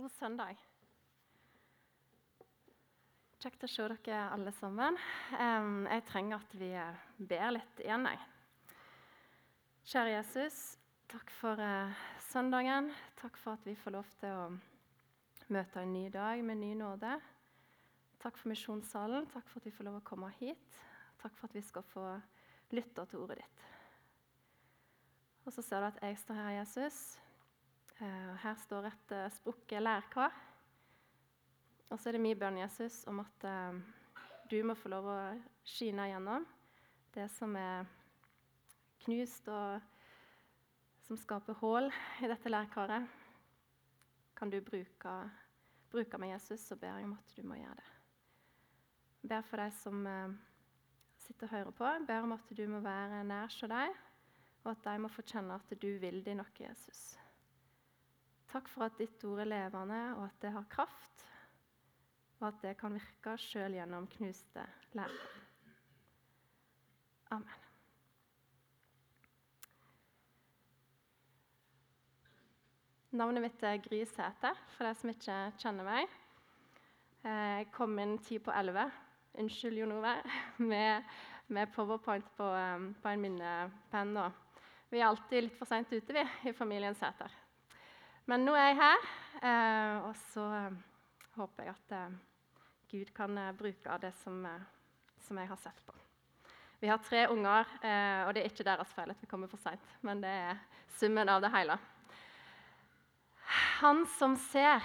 God søndag. Kjekt å se dere alle sammen. Jeg trenger at vi eh, ber litt igjen. Jeg. Kjære Jesus, takk for eh, søndagen. Takk for at vi får lov til å møte en ny dag med ny nåde. Takk for misjonssalen. Takk for at vi får lov å komme hit. Takk for at vi skal få lytte til ordet ditt. Og så ser du at jeg står her, Jesus. Eh, her står et uh, sprukket lærkar. Og så er det min bønn, Jesus, om at uh, du må få lov å skine gjennom det som er knust, og som skaper hull i dette lærkaret. Kan du bruke, bruke meg, Jesus, så ber jeg om at du må gjøre det. Jeg ber for deg som sitter og hører på, jeg ber om at du må være nær hos deg, og at de må få kjenne at du vil dem noe, Jesus. Takk for at ditt ord er levende, og at det har kraft, og at det kan virke sjøl gjennom knuste lærer. Amen. Navnet mitt er Gry Sæthe, for de som ikke kjenner meg. Jeg kom inn ti på elleve, unnskyld Jon Ove, med, med powerpoint på, um, på en minnepenn. Vi er alltid litt for seint ute, vi, i familien Sæther. Men nå er jeg her, eh, og så eh, håper jeg at eh, Gud kan bruke av det som, som, jeg har sett på. Vi har tre unger, og det er ikke deres feil at vi kommer for seint, men det er summen av det hele. Han som ser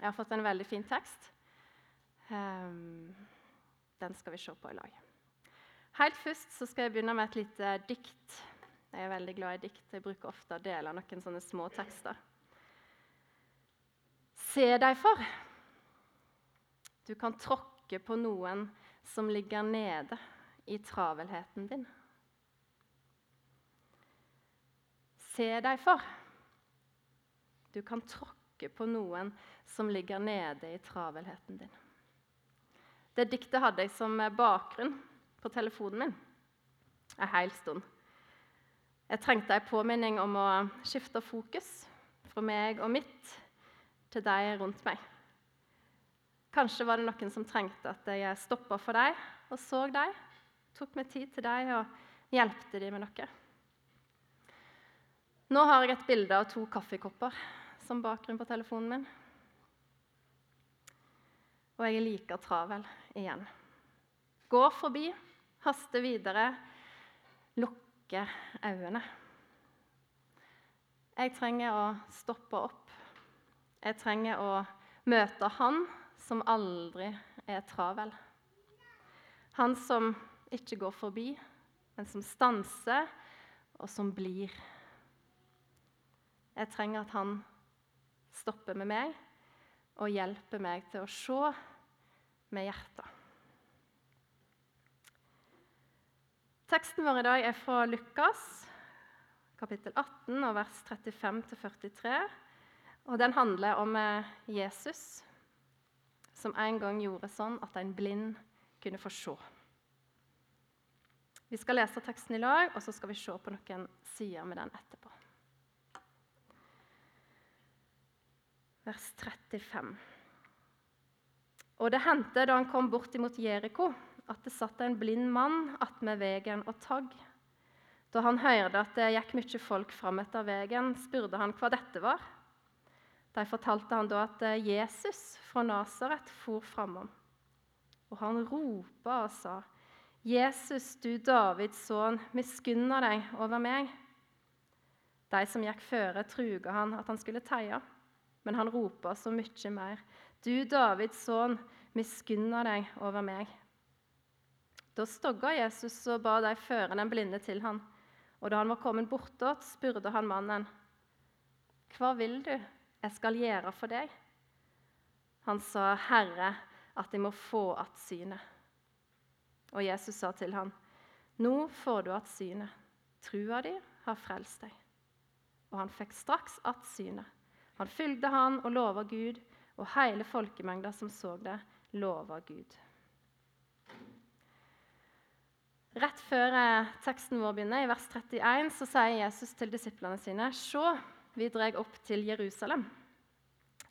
Jeg har fått en veldig fin tekst. Den skal vi se på i lag. Helt først skal jeg begynne med et lite dikt jeg er veldig glad i dikt. Jeg bruker ofte å dele noen sånne små tekster. Se deg for. Du kan tråkke på noen som ligger nede i travelheten din. Se deg for. Du kan tråkke på noen som ligger nede i travelheten din. Det diktet hadde jeg som bakgrunn på telefonen min en hel stund. Jeg trengte en påminning om å skifte fokus fra meg og mitt til deg rundt meg. Kanskje var det noen som trengte at jeg stoppa for deg og så deg, tok meg tid til deg og hjelpte dem med noe. Nå har jeg et bilde av to kaffekopper som bakgrunn på telefonen min. Og jeg er like travel igjen. Går forbi, haster videre, lukker lukke øynene. Jeg trenger å stoppe opp. Jeg trenger å møte han som aldri er travel. Han som ikke går forbi, men som stanser, og som blir. Jeg trenger at han stopper med meg og hjelper meg til å se med hjertet. Teksten vår i dag er fra Lukas, kapittel 18, og vers 35-43. Og Den handler om eh, Jesus, som en gang gjorde sånn at en blind kunne få se. Vi skal lese teksten i lag, og så skal vi se på noen sider med den etterpå. Vers 35. Og det hendte da han kom bort imot Jeriko at det satt en blind mann attmed vegen og tagg. Da han hørte at det gikk mye folk fram etter vegen, spurte han hva dette var. De fortalte han da at Jesus fra Nasaret for framom. Og han ropa og sa, 'Jesus, du Davids sønn, miskunna deg over meg.' De som gikk føre, truga han at han skulle teie, men han ropa så mye mer, 'Du Davids sønn, miskunna deg over meg.' Da stogga Jesus og ba de føre den blinde til han. Og da han var kommet bortåt, spurte han mannen, 'Hva vil du jeg skal gjøre for deg?' Han sa, 'Herre, at jeg må få att synet.' Og Jesus sa til han, 'Nå får du att synet. Trua di har frelst deg.' Og han fikk straks att synet. Han fulgte han og lova Gud, og hele folkemengda som så det, lova Gud. Rett før eh, teksten vår begynner, i vers 31, så sier Jesus til disiplene sine.: Se, vi drar opp til Jerusalem.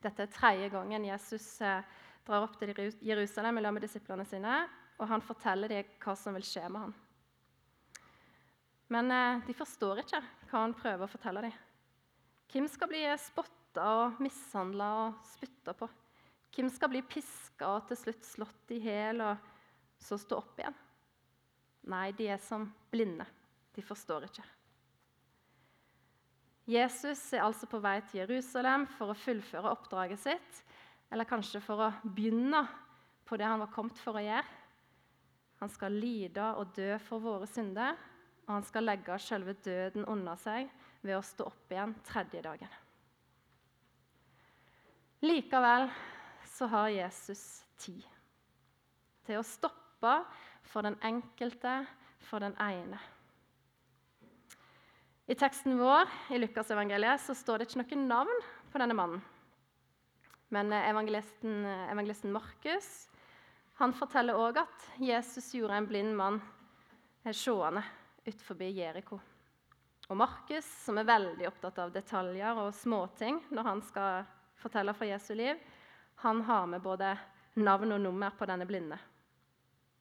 Dette er tredje gangen Jesus eh, drar opp til Jerusalem sammen med disiplene sine, og han forteller dem hva som vil skje med ham. Men eh, de forstår ikke hva han prøver å fortelle dem. Hvem skal bli spotta og mishandla og spytta på? Hvem skal bli piska og til slutt slått i hjel og så stå opp igjen? Nei, de er som blinde. De forstår ikke. Jesus er altså på vei til Jerusalem for å fullføre oppdraget sitt, eller kanskje for å begynne på det han var kommet for å gjøre. Han skal lide og dø for våre synder, og han skal legge selve døden under seg ved å stå opp igjen tredje dagen. Likevel så har Jesus tid til å stoppe for den enkelte, for den ene. I teksten vår i Lukasevangeliet står det ikke noe navn på denne mannen. Men eh, evangelisten, eh, evangelisten Markus han forteller òg at Jesus gjorde en blind mann eh, seende utenfor Jeriko. Og Markus, som er veldig opptatt av detaljer og småting når han skal fortelle fra Jesu liv, han har med både navn og nummer på denne blinde.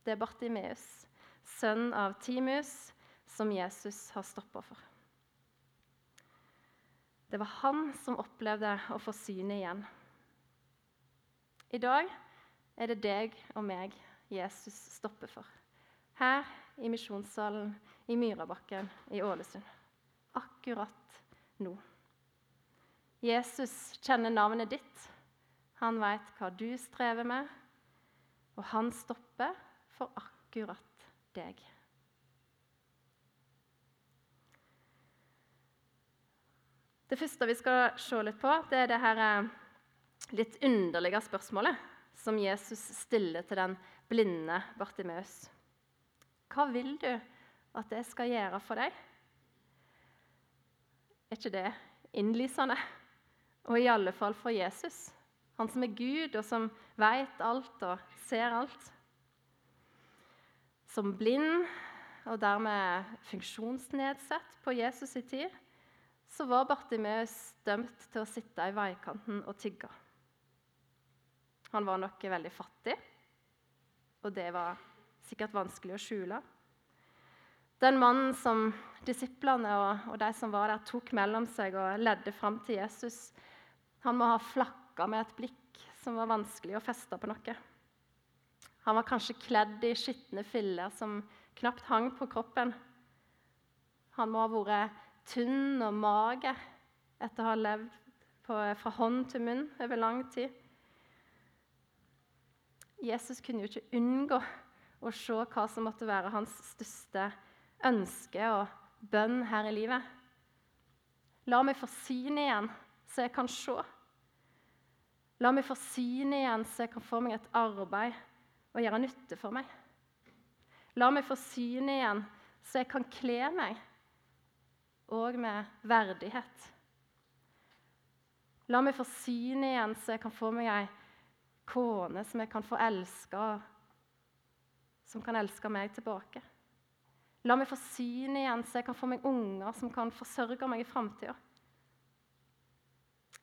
Det er Bartimeus, sønn av Timus, som Jesus har stoppa for. Det var han som opplevde å få synet igjen. I dag er det deg og meg Jesus stopper for. Her i misjonssalen i Myrabakken i Ålesund. Akkurat nå. Jesus kjenner navnet ditt. Han veit hva du strever med, og han stopper for akkurat deg. Det første vi skal se litt på, det er det her eh, litt underlige spørsmålet som Jesus stiller til den blinde Bartimeus. Hva vil du at jeg skal gjøre for deg? Er ikke det innlysende? Og i alle fall for Jesus, han som er Gud, og som vet alt og ser alt. Som blind og dermed funksjonsnedsatt på Jesus' i tid så var Bartimeus dømt til å sitte i veikanten og tigge. Han var nok veldig fattig, og det var sikkert vanskelig å skjule. Den mannen som disiplene og, og de som var der, tok mellom seg og ledde fram til Jesus, han må ha flakka med et blikk som var vanskelig å feste på noe. Han var kanskje kledd i skitne filler som knapt hang på kroppen. Han må ha vært tynn og mager etter å ha levd på, fra hånd til munn over lang tid. Jesus kunne jo ikke unngå å se hva som måtte være hans største ønske og bønn her i livet. La meg få syn igjen, så jeg kan se. La meg få syn igjen, så jeg kan få meg et arbeid og gjøre nytte for meg. La meg få synet igjen, så jeg kan kle meg og med verdighet. La meg få synet igjen, så jeg kan få meg ei kone som jeg kan få elske, som kan elske meg tilbake. La meg få synet igjen, så jeg kan få meg unger som kan forsørge meg i framtida.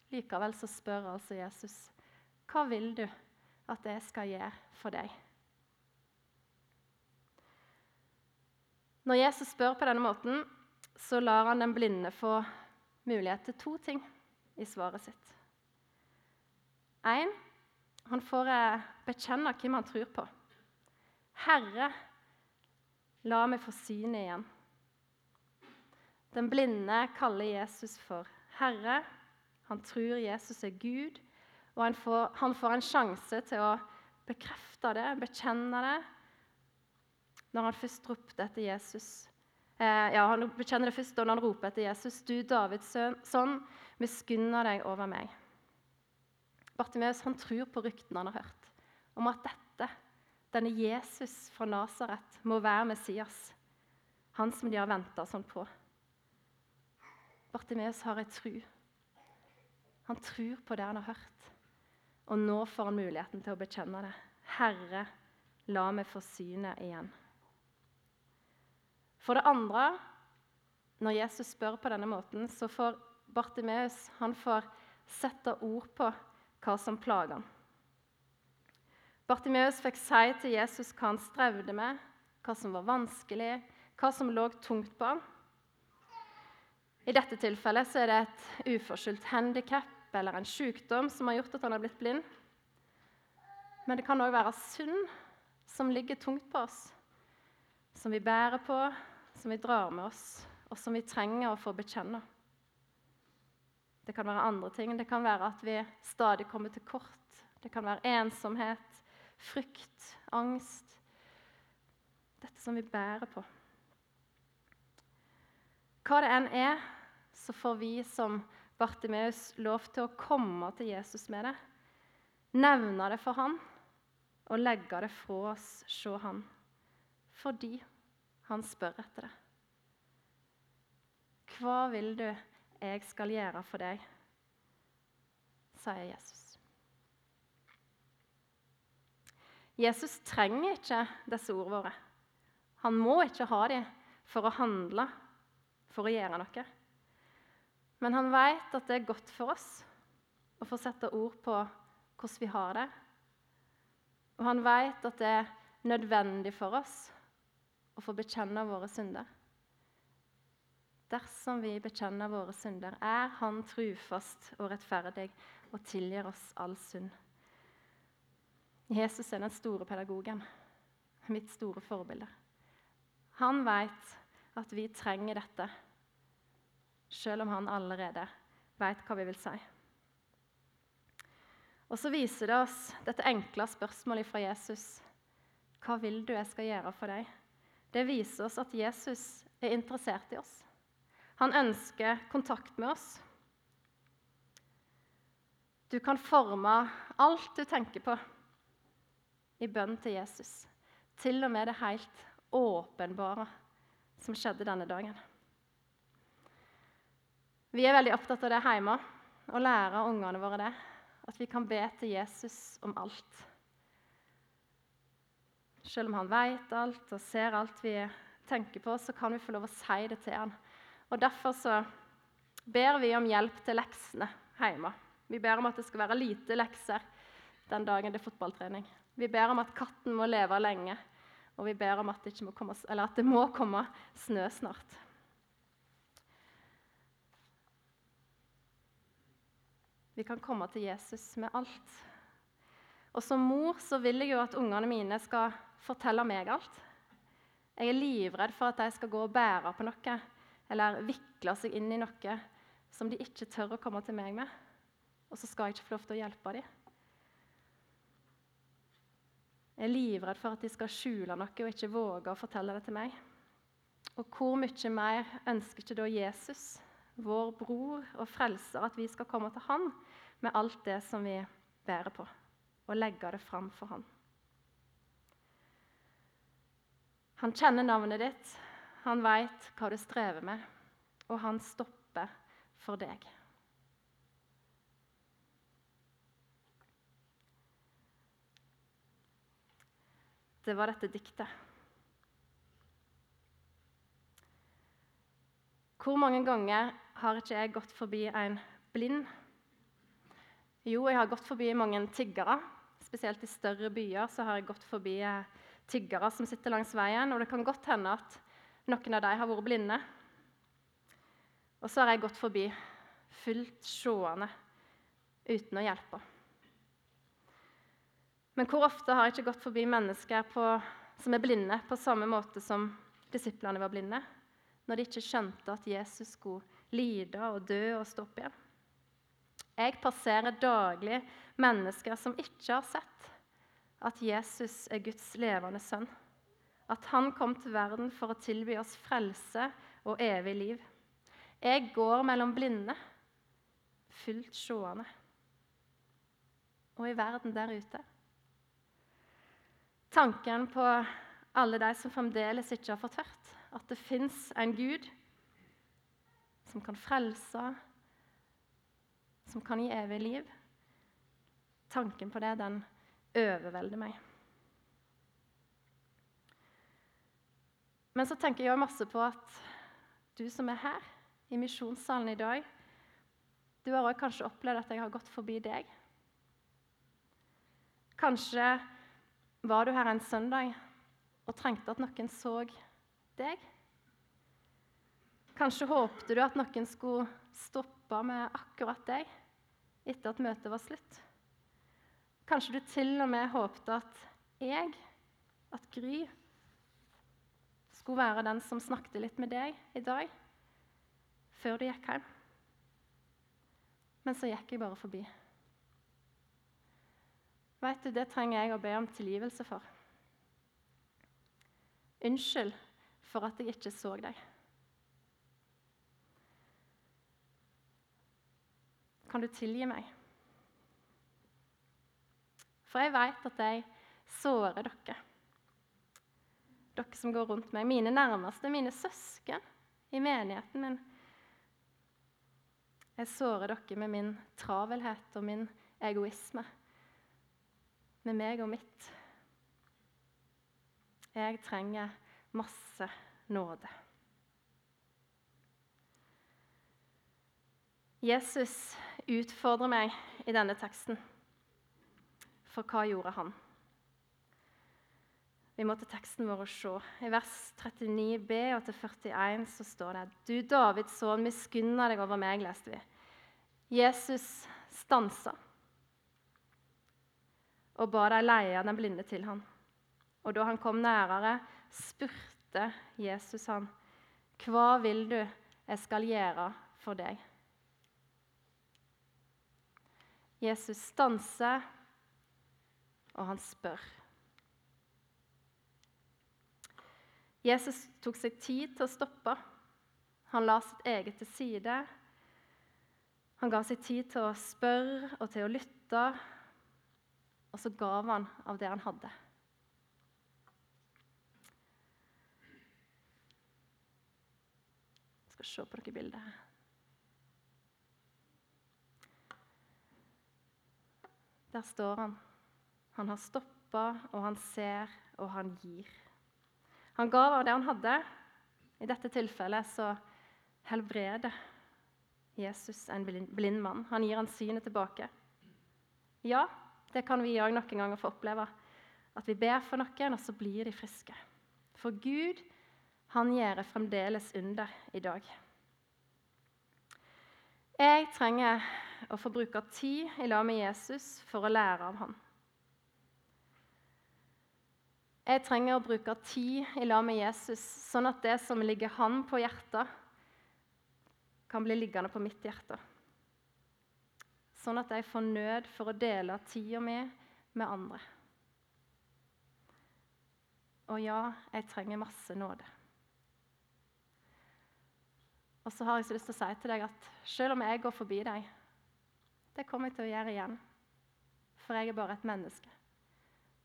Likevel så spør altså Jesus, hva vil du at jeg skal gjøre for deg? Når Jesus spør på denne måten, så lar han den blinde få mulighet til to ting i svaret sitt. Én han får eh, bekjenne hvem han tror på. Herre, la meg få synet igjen. Den blinde kaller Jesus for Herre. Han tror Jesus er Gud, og han får, han får en sjanse til å bekrefte det, bekjenne det, når han først ropte etter Jesus Eh, ja, Han bekjenner det først da han roper etter Jesus. Du, Davids sønn, miskunner deg over meg. Bartimeus han tror på ryktene han har hørt, om at dette, denne Jesus fra Nasaret, må være Messias, han som de har venta sånn på. Bartimeus har ei tru. Han tror på det han har hørt, og nå får han muligheten til å bekjenne det. Herre, la meg få synet igjen. For det andre, når Jesus spør på denne måten, så får Bartimeus sette ord på hva som plager han. Bartimeus fikk si til Jesus hva han strevde med, hva som var vanskelig, hva som lå tungt på ham. I dette tilfellet er det et uforskyldt handikap eller en sykdom som har gjort at han har blitt blind. Men det kan òg være synd som ligger tungt på oss, som vi bærer på, som vi drar med oss, og som vi trenger å få bekjenne. Det kan være andre ting. Det kan være at vi stadig kommer til kort. Det kan være ensomhet, frykt, angst. Dette som vi bærer på. Hva det enn er, så får vi som Bartimeus lov til å komme til Jesus med det. Nevne det for han og legge det fra oss se han. Fordi han spør etter det. Hva vil du 'Jeg skal gjøre for deg', sier Jesus. Jesus trenger ikke disse ordene våre. Han må ikke ha dem for å handle, for å gjøre noe. Men han vet at det er godt for oss å få sette ord på hvordan vi har det. Og han vet at det er nødvendig for oss å få bekjenne våre synder. Dersom vi bekjenner våre synder, er Han trufast og rettferdig og tilgir oss all synd. Jesus er den store pedagogen, mitt store forbilde. Han vet at vi trenger dette, selv om han allerede vet hva vi vil si. Og så viser det oss dette enkle spørsmålet fra Jesus. Hva vil du jeg skal gjøre for deg? Det viser oss at Jesus er interessert i oss. Han ønsker kontakt med oss. Du kan forme alt du tenker på, i bønn til Jesus. Til og med det helt åpenbare som skjedde denne dagen. Vi er veldig opptatt av det hjemme, å lære ungene våre det. At vi kan be til Jesus om alt. Selv om han vet alt og ser alt vi tenker på, så kan vi få lov å si det til han. Og Derfor så ber vi om hjelp til leksene hjemme. Vi ber om at det skal være lite lekser den dagen det er fotballtrening. Vi ber om at katten må leve lenge, og vi ber om at det, må komme, at det må komme snø snart. Vi kan komme til Jesus med alt. Og Som mor så vil jeg jo at ungene mine skal fortelle meg alt. Jeg er livredd for at de skal gå og bære på noe eller vikle seg inn i noe som de ikke tør å komme til meg med. Og så skal jeg ikke få lov til å hjelpe dem. Jeg er livredd for at de skal skjule noe og ikke våge å fortelle det til meg. Og hvor mye mer ønsker ikke da Jesus, vår bror og frelser, at vi skal komme til Han med alt det som vi bærer på, og legge det fram for Han. Han kjenner navnet ditt, han veit hva du strever med, og han stopper for deg. Det var dette diktet. Hvor mange ganger har ikke jeg gått forbi en blind? Jo, jeg har gått forbi mange tiggere. Spesielt i større byer så har jeg gått forbi eh, tiggere som sitter langs veien. Og det kan godt hende at noen av dem har vært blinde. Og så har jeg gått forbi, fullt seende, uten å hjelpe. Men hvor ofte har jeg ikke gått forbi mennesker på, som er blinde, på samme måte som disiplene var blinde, når de ikke skjønte at Jesus skulle lide og dø og stå opp igjen? Jeg passerer daglig mennesker som ikke har sett at Jesus er Guds levende sønn at han kom til verden for å tilby oss frelse og evig liv. Jeg går mellom blinde, fullt sjående. og i verden der ute. Tanken på alle de som fremdeles ikke har fått hørt at det fins en Gud som kan frelse, som kan gi evig liv. Tanken på det, den overvelder meg. Men så tenker jeg masse på at du som er her i misjonssalen i dag, du har også kanskje opplevd at jeg har gått forbi deg. Kanskje var du her en søndag og trengte at noen så deg. Kanskje håpte du at noen skulle stoppe med akkurat deg etter at møtet var slutt. Kanskje du til og med håpte at jeg, at Gry, skulle være den som snakket litt med deg i dag, før du gikk hjem. Men så gikk jeg bare forbi. Vet du, Det trenger jeg å be om tilgivelse for. Unnskyld for at jeg ikke så deg. Kan du tilgi meg? For jeg vet at jeg sårer dere. Dere som går rundt meg, mine nærmeste, mine søsken i menigheten min. Jeg sårer dere med min travelhet og min egoisme. Med meg og mitt. Jeg trenger masse nåde. Jesus utfordrer meg i denne teksten. For hva gjorde han? Vi må til teksten vår og se. I vers 39b og til 41 så står det Du Davids sønn, miskunna deg over meg, leste vi. Jesus stansa og ba de leie den blinde til han. Og da han kom nærere, spurte Jesus han, Hva vil du jeg skal gjøre for deg? Jesus stanser, og han spør. Jesus tok seg tid til å stoppe. Han la sitt eget til side. Han ga seg tid til å spørre og til å lytte, og så gav han av det han hadde. Jeg skal se på dere bilder Der står han. Han har stoppa, og han ser, og han gir. Han gav av det han hadde. I dette tilfellet så helbreder Jesus en blind mann. Han gir han synet tilbake. Ja, det kan vi òg noen ganger få oppleve. At vi ber for noen, og så blir de friske. For Gud, han gjør fremdeles under i dag. Jeg trenger å få bruke tid i lag med Jesus for å lære av ham. Jeg trenger å bruke tid i lag med Jesus, sånn at det som ligger han på hjertet, kan bli liggende på mitt hjerte. Sånn at jeg får nød for å dele tida mi med andre. Og ja, jeg trenger masse nåde. Og så har jeg så lyst til å si til deg at selv om jeg går forbi deg Det kommer jeg til å gjøre igjen, for jeg er bare et menneske.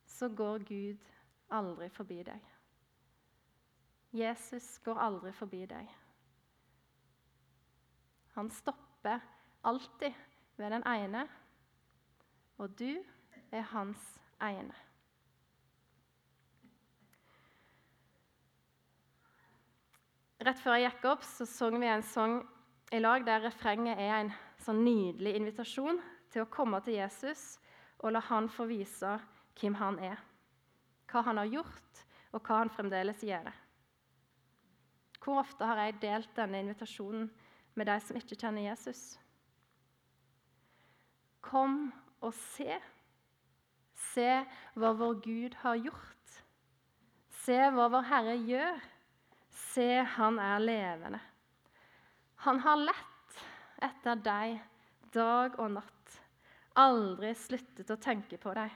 Så går Gud aldri forbi deg. Jesus går aldri forbi deg. Han stopper alltid ved den ene, og du er hans ene. Rett før jeg gikk opp, så sang vi en sang i lag der refrenget er en sånn nydelig invitasjon til å komme til Jesus og la han få vise hvem han er hva han har gjort, og hva han fremdeles gjør. Hvor ofte har jeg delt denne invitasjonen med de som ikke kjenner Jesus? Kom og se. Se hva vår Gud har gjort. Se hva vår Herre gjør. Se, han er levende. Han har lett etter deg dag og natt. Aldri sluttet å tenke på deg.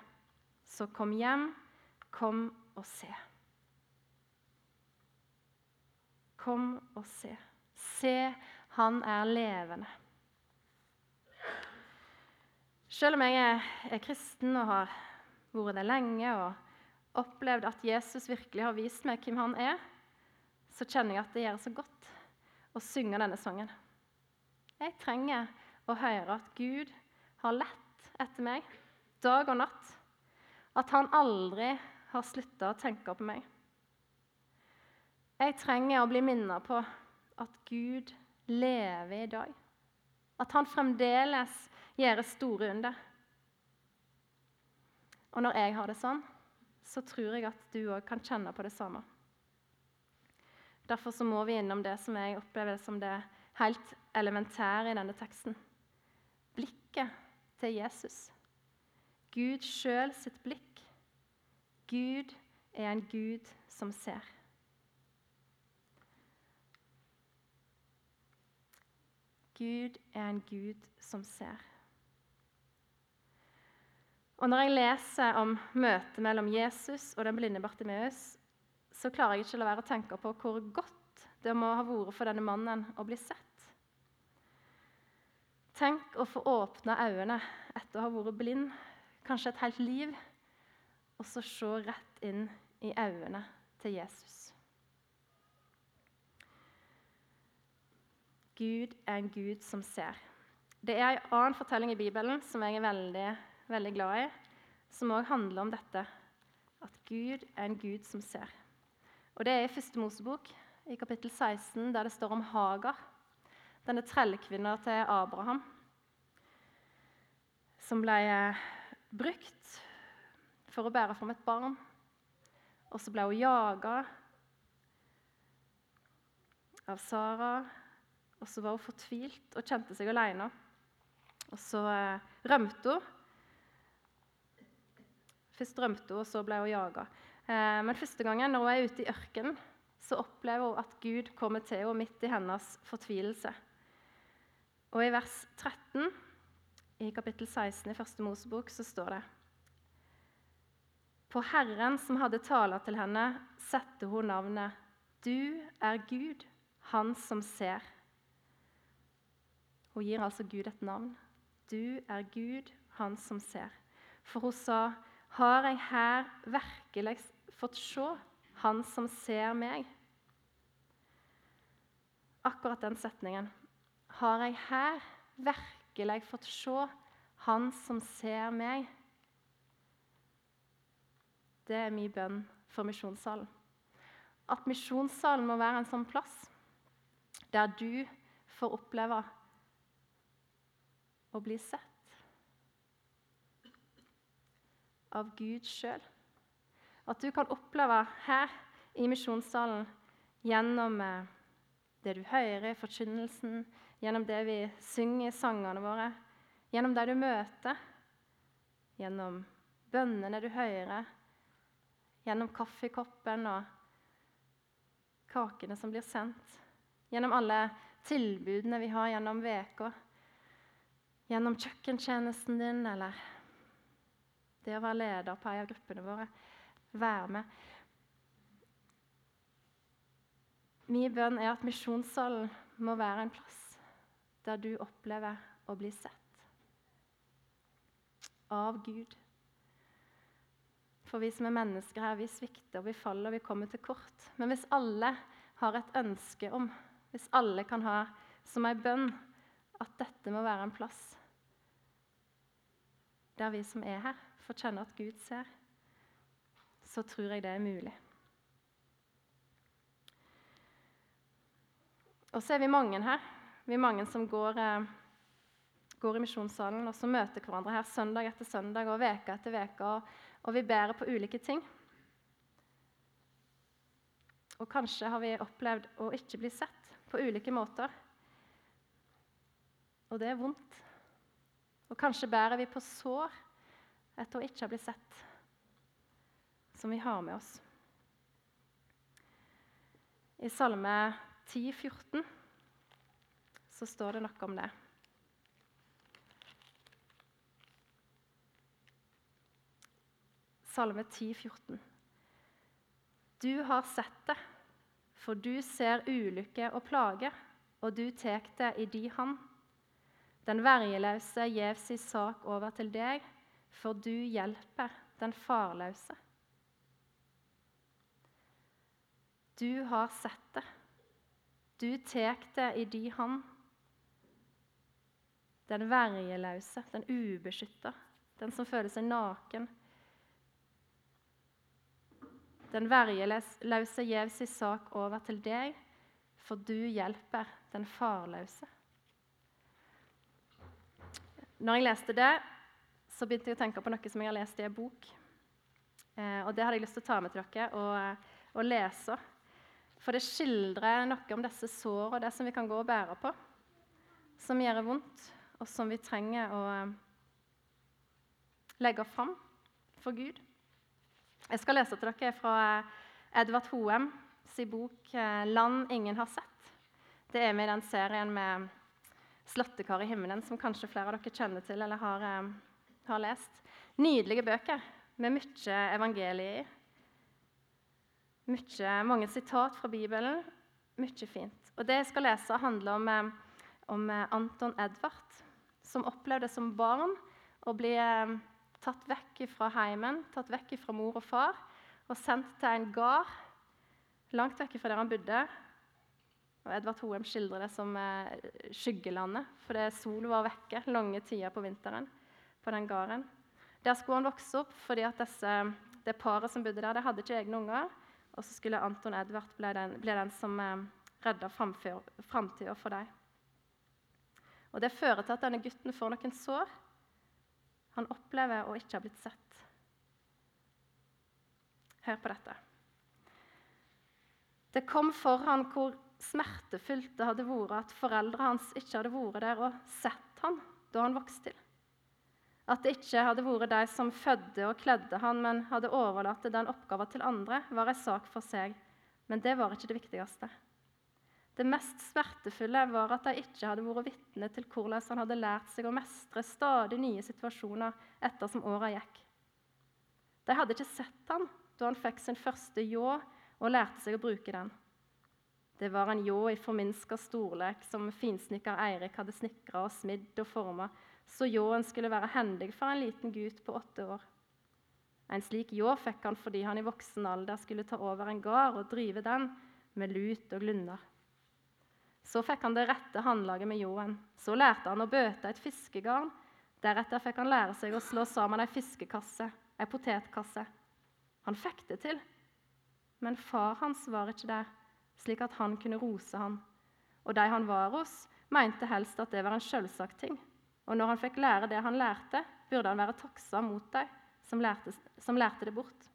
Så kom hjem Kom og se. Kom og se. Se, han er levende. Selv om jeg er kristen og har vært det lenge og opplevd at Jesus virkelig har vist meg hvem han er, så kjenner jeg at det gjør så godt å synge denne sangen. Jeg trenger å høre at Gud har lett etter meg dag og natt. At han aldri har slutta å tenke på meg. Jeg trenger å bli minnet på at Gud lever i dag. At han fremdeles gjør store under. Og når jeg har det sånn, så tror jeg at du òg kan kjenne på det samme. Derfor så må vi innom det som jeg opplever som det helt elementære i denne teksten. Blikket til Jesus. Gud sjøl sitt blikk. Gud er en Gud som ser. Gud er en Gud som ser. Og Når jeg leser om møtet mellom Jesus og den blinde Bartimeus, så klarer jeg ikke å la være å tenke på hvor godt det må ha vært for denne mannen å bli sett. Tenk å få åpne øynene etter å ha vært blind, kanskje et helt liv, og så se rett inn i øynene til Jesus. Gud er en Gud som ser. Det er en annen fortelling i Bibelen som jeg er veldig veldig glad i, som òg handler om dette. At Gud er en Gud som ser. Og Det er i Første Mosebok, i kapittel 16, der det står om Hagar, denne trellkvinna til Abraham, som ble eh, brukt for å bære fram et barn. Og så ble hun jaga av Sara, og så var hun fortvilt og kjente seg alene. Og så eh, rømte hun Først rømte hun, og så ble hun jaga. Eh, men første gangen når hun er ute i ørkenen, så opplever hun at Gud kommer til henne midt i hennes fortvilelse. Og i vers 13 i kapittel 16 i første Mosebok så står det På Herren som hadde tala til henne, satte hun navnet Du er Gud, Han som ser. Hun gir altså Gud et navn. Du er Gud, Han som ser. For hun sa har jeg her virkelig fått se Han som ser meg? Akkurat den setningen. Har jeg her virkelig fått se Han som ser meg? Det er min bønn for misjonssalen. At misjonssalen må være en sånn plass der du får oppleve å bli sett av Gud sjøl. At du kan oppleve her i misjonssalen gjennom eh, det du hører i forkynnelsen, gjennom det vi synger i sangene våre, gjennom det du møter, gjennom bønnene du hører, gjennom kaffekoppen og kakene som blir sendt, gjennom alle tilbudene vi har gjennom uka, gjennom kjøkkentjenesten din eller det å være leder på en av gruppene våre. Være med. Min bønn er at misjonssalen må være en plass der du opplever å bli sett av Gud. For vi som er mennesker her, vi svikter, vi faller, vi kommer til kort. Men hvis alle har et ønske om, hvis alle kan ha som en bønn at dette må være en plass der vi som er her, får kjenne at Gud ser, så tror jeg det er mulig. Og så er vi mange her. Vi er mange som går, eh, går i misjonssalen og som møter hverandre her søndag etter søndag og veke etter veke, og, og vi bærer på ulike ting. Og kanskje har vi opplevd å ikke bli sett på ulike måter. Og det er vondt. Og kanskje bærer vi på sår etter å ikke ha blitt sett, som vi har med oss. I Salme 10, 14 så står det noe om det. Salme 10, 14. Du har sett det, for du ser ulykke og plage, og du tek det i di hand. Den vergeløse gjev si sak over til deg, for du hjelper den farløse. Du har sett det. Du tek det i di hand. Den vergeløse, den ubeskytta, den som føler seg naken. Den vergeløse gjev sin sak over til deg, for du hjelper den farløse. Når jeg leste det, så begynte jeg å tenke på noe som jeg har lest i en bok. Eh, og Det hadde jeg lyst til å ta med til dere og, og lese. For det skildrer noe om disse sårene, det som vi kan gå og bære på. Som gjør vondt, og som vi trenger å eh, legge fram for Gud. Jeg skal lese til dere fra eh, Edvard Hoem sin bok eh, 'Land ingen har sett'. Det er med i den serien med 'Slåttekar i himmelen', som kanskje flere av dere kjenner til eller har, har lest. Nydelige bøker med mye evangelie i. Mye, mange sitat fra Bibelen. Mye fint. Og Det jeg skal lese, handler om, eh, om eh, Anton Edvard, som opplevde som barn å bli eh, tatt vekk fra heimen, tatt vekk fra mor og far, og sendt til en gard langt vekk fra der han bodde. Og Edvard Hoem skildrer det som skyggelandet, fordi sola var vekke lange tider på vinteren på den gården. Der skulle han vokse opp fordi at disse, det paret som bodde der, de hadde ikke egne unger. Og så skulle Anton Edvard bli den, bli den som eh, redda framtida for dem. Og Det fører til at denne gutten får noen sår. Han opplever å ikke ha blitt sett. Hør på dette. Det kom for han hvor smertefullt det hadde vært at foreldrene hans ikke hadde vært der og sett han da han vokste til. At det ikke hadde vært de som fødte og kledde han, men hadde overlatt den oppgaven til andre, var en sak for seg. Men det var ikke det viktigste. Det mest smertefulle var at de ikke hadde vært vitne til hvordan han hadde lært seg å mestre stadig nye situasjoner etter som åra gikk. De hadde ikke sett han da han fikk sin første ljå og lærte seg å bruke den. Det var en ljå i forminska storlek som finsnekker Eirik hadde snekra og smidd og forma, så ljåen skulle være hendig for en liten gutt på åtte år. En slik ljå fikk han fordi han i voksen alder skulle ta over en gard og drive den med lut og glunder. Så fikk han det rette håndlaget med ljåen. Så lærte han å bøte et fiskegarn. Deretter fikk han lære seg å slå sammen ei fiskekasse, ei potetkasse. Han fikk det til, men far hans var ikke der, slik at han kunne rose han. Og de han var hos, mente helst at det var en selvsagt ting. Og når han fikk lære det han lærte, burde han være takksam mot dem som som lærte det bort.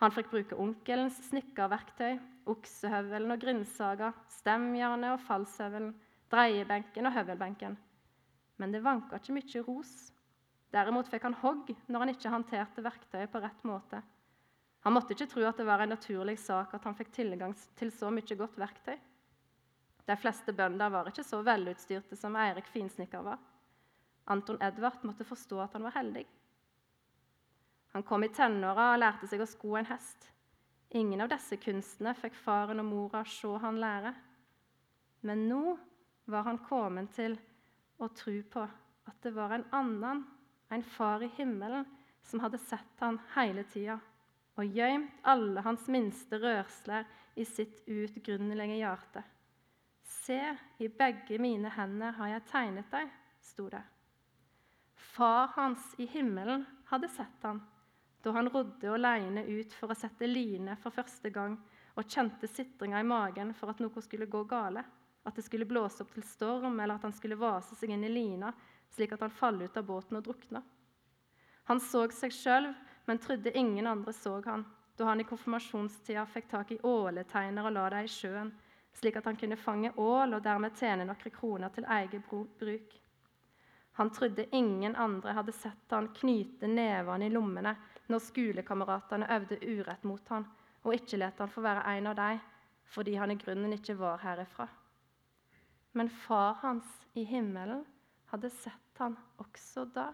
Han fikk bruke onkelens snekkerverktøy, oksehøvelen og grindsaga, stemjernet og falshøvelen, dreiebenken og høvelbenken. Men det vanka ikke mye ros. Derimot fikk han hogg når han ikke håndterte verktøyet på rett måte. Han måtte ikke tro at det var en naturlig sak at han fikk tilgang til så mye godt verktøy. De fleste bønder var ikke så velutstyrte som Eirik finsnikker var. Anton Edvard måtte forstå at han var heldig. Han kom i tenåra og lærte seg å sko en hest. Ingen av disse kunstene fikk faren og mora se han lære. Men nå var han kommet til å tro på at det var en annen, en far i himmelen, som hadde sett han hele tida og gjemt alle hans minste rørsler i sitt uutgrunnelige hjerte. Se, i begge mine hender har jeg tegnet deg, sto det. Far hans i himmelen hadde sett han da han rodde alene ut for å sette line for første gang og kjente sitringa i magen for at noe skulle gå gale, at det skulle blåse opp til storm, eller at han skulle vase seg inn i lina slik at han faller ut av båten og drukna. Han så seg sjøl, men trodde ingen andre så han, da han i konfirmasjonstida fikk tak i åleteiner og la dem i sjøen, slik at han kunne fange ål og dermed tjene noen kroner til eget bruk. Han trodde ingen andre hadde sett han knyte nevene i lommene når skolekameratene øvde urett mot han, og ikke lot han få være en av dem fordi han i grunnen ikke var herifra. Men far hans i himmelen hadde sett han også da.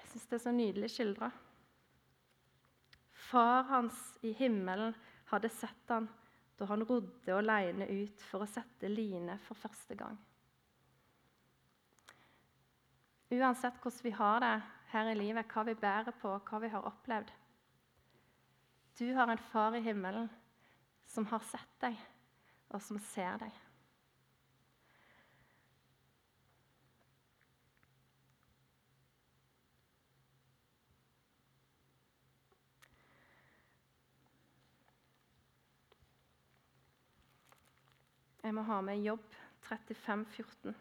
Jeg syns det er så nydelig skildra. Far hans i himmelen hadde sett han da han rodde alene ut for å sette line for første gang. Uansett hvordan vi har det her i livet, hva vi bærer på, hva vi har opplevd Du har en far i himmelen som har sett deg, og som ser deg. Jeg må ha med jobb 35, 14.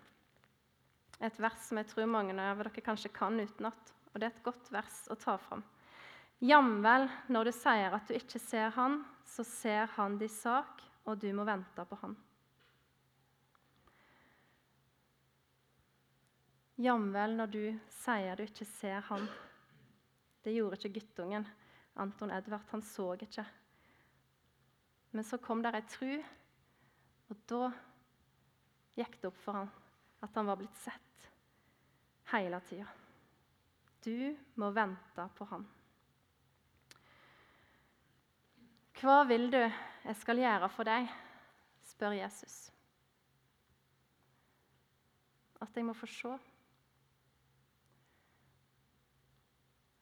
Et vers som jeg tror mange av dere kanskje kan utenat. Og det er et godt vers å ta fram. Jamvel, når du sier at du ikke ser Han, så ser Han din sak, og du må vente på Han. Jamvel når du sier du ikke ser Han. Det gjorde ikke guttungen. Anton Edvard han så ikke. Men så kom der ei tru, og da gikk det opp for han at han var blitt sett hele tida. Du må vente på han. Hva vil du jeg skal gjøre for deg? spør Jesus. At jeg må få se.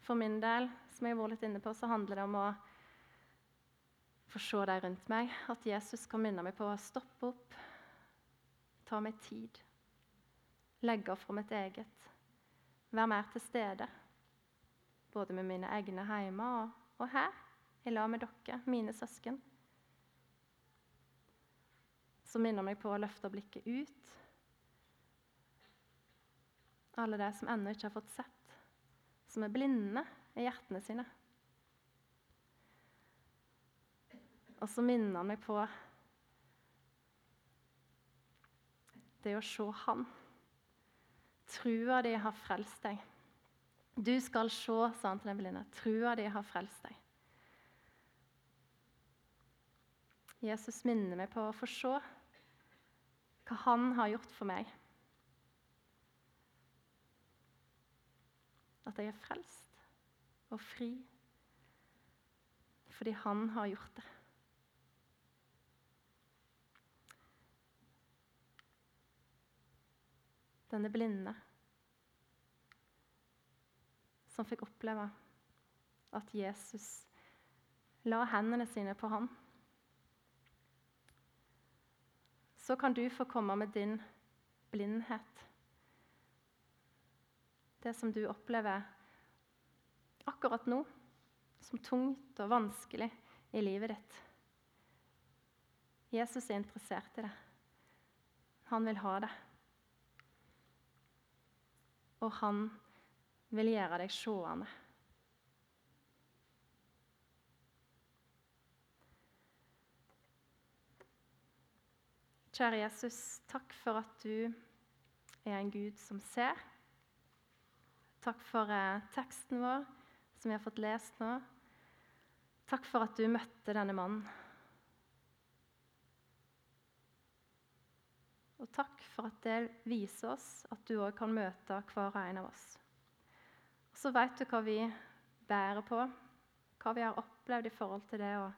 For min del, som jeg har vært litt inne på, så handler det om å få se deg rundt meg. At Jesus kan minne meg på å stoppe opp, ta meg tid, legge fra mitt eget. Være mer til stede, både med mine egne hjemme og, og her i lag med dere, mine søsken. Som minner meg på å løfte blikket ut. Alle de som ennå ikke har fått sett, som er blinde i hjertene sine. Og så minner han meg på det å se Han. Trua di har frelst deg. Du skal se, sa han til Eveline. Trua di har frelst deg. Jesus minner meg på å få se hva han har gjort for meg. At jeg er frelst og fri fordi han har gjort det. Denne blinde som fikk oppleve at Jesus la hendene sine på ham. så kan du få komme med din blindhet. Det som du opplever akkurat nå som tungt og vanskelig i livet ditt. Jesus er interessert i det. Han vil ha det. Og han vil gjøre deg seende. Kjære Jesus, takk for at du er en Gud som ser. Takk for eh, teksten vår som vi har fått lest nå. Takk for at du møtte denne mannen. Og takk for at det viser oss at du òg kan møte hver og en av oss. Og så vet du hva vi bærer på, hva vi har opplevd i forhold til det å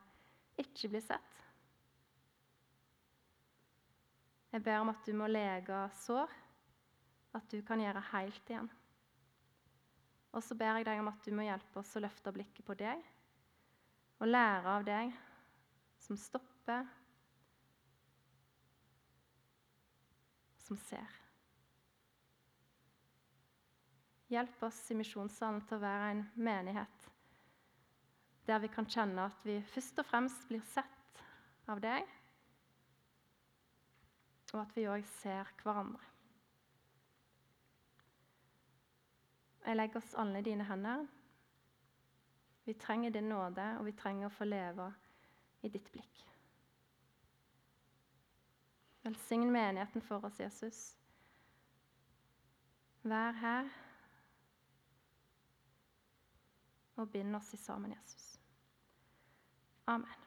ikke bli sett. Jeg ber om at du må lege sår, at du kan gjøre helt igjen. Og så ber jeg deg om at du må hjelpe oss å løfte blikket på deg og lære av deg som stopper, som ser. Hjelp oss i Misjonssalen til å være en menighet der vi kan kjenne at vi først og fremst blir sett av deg og at vi òg ser hverandre. Jeg legger oss alle i dine hender. Vi trenger din nåde, og vi trenger å få leve i ditt blikk. Velsign menigheten for oss, Jesus. Vær her og bind oss sammen, Jesus. Amen.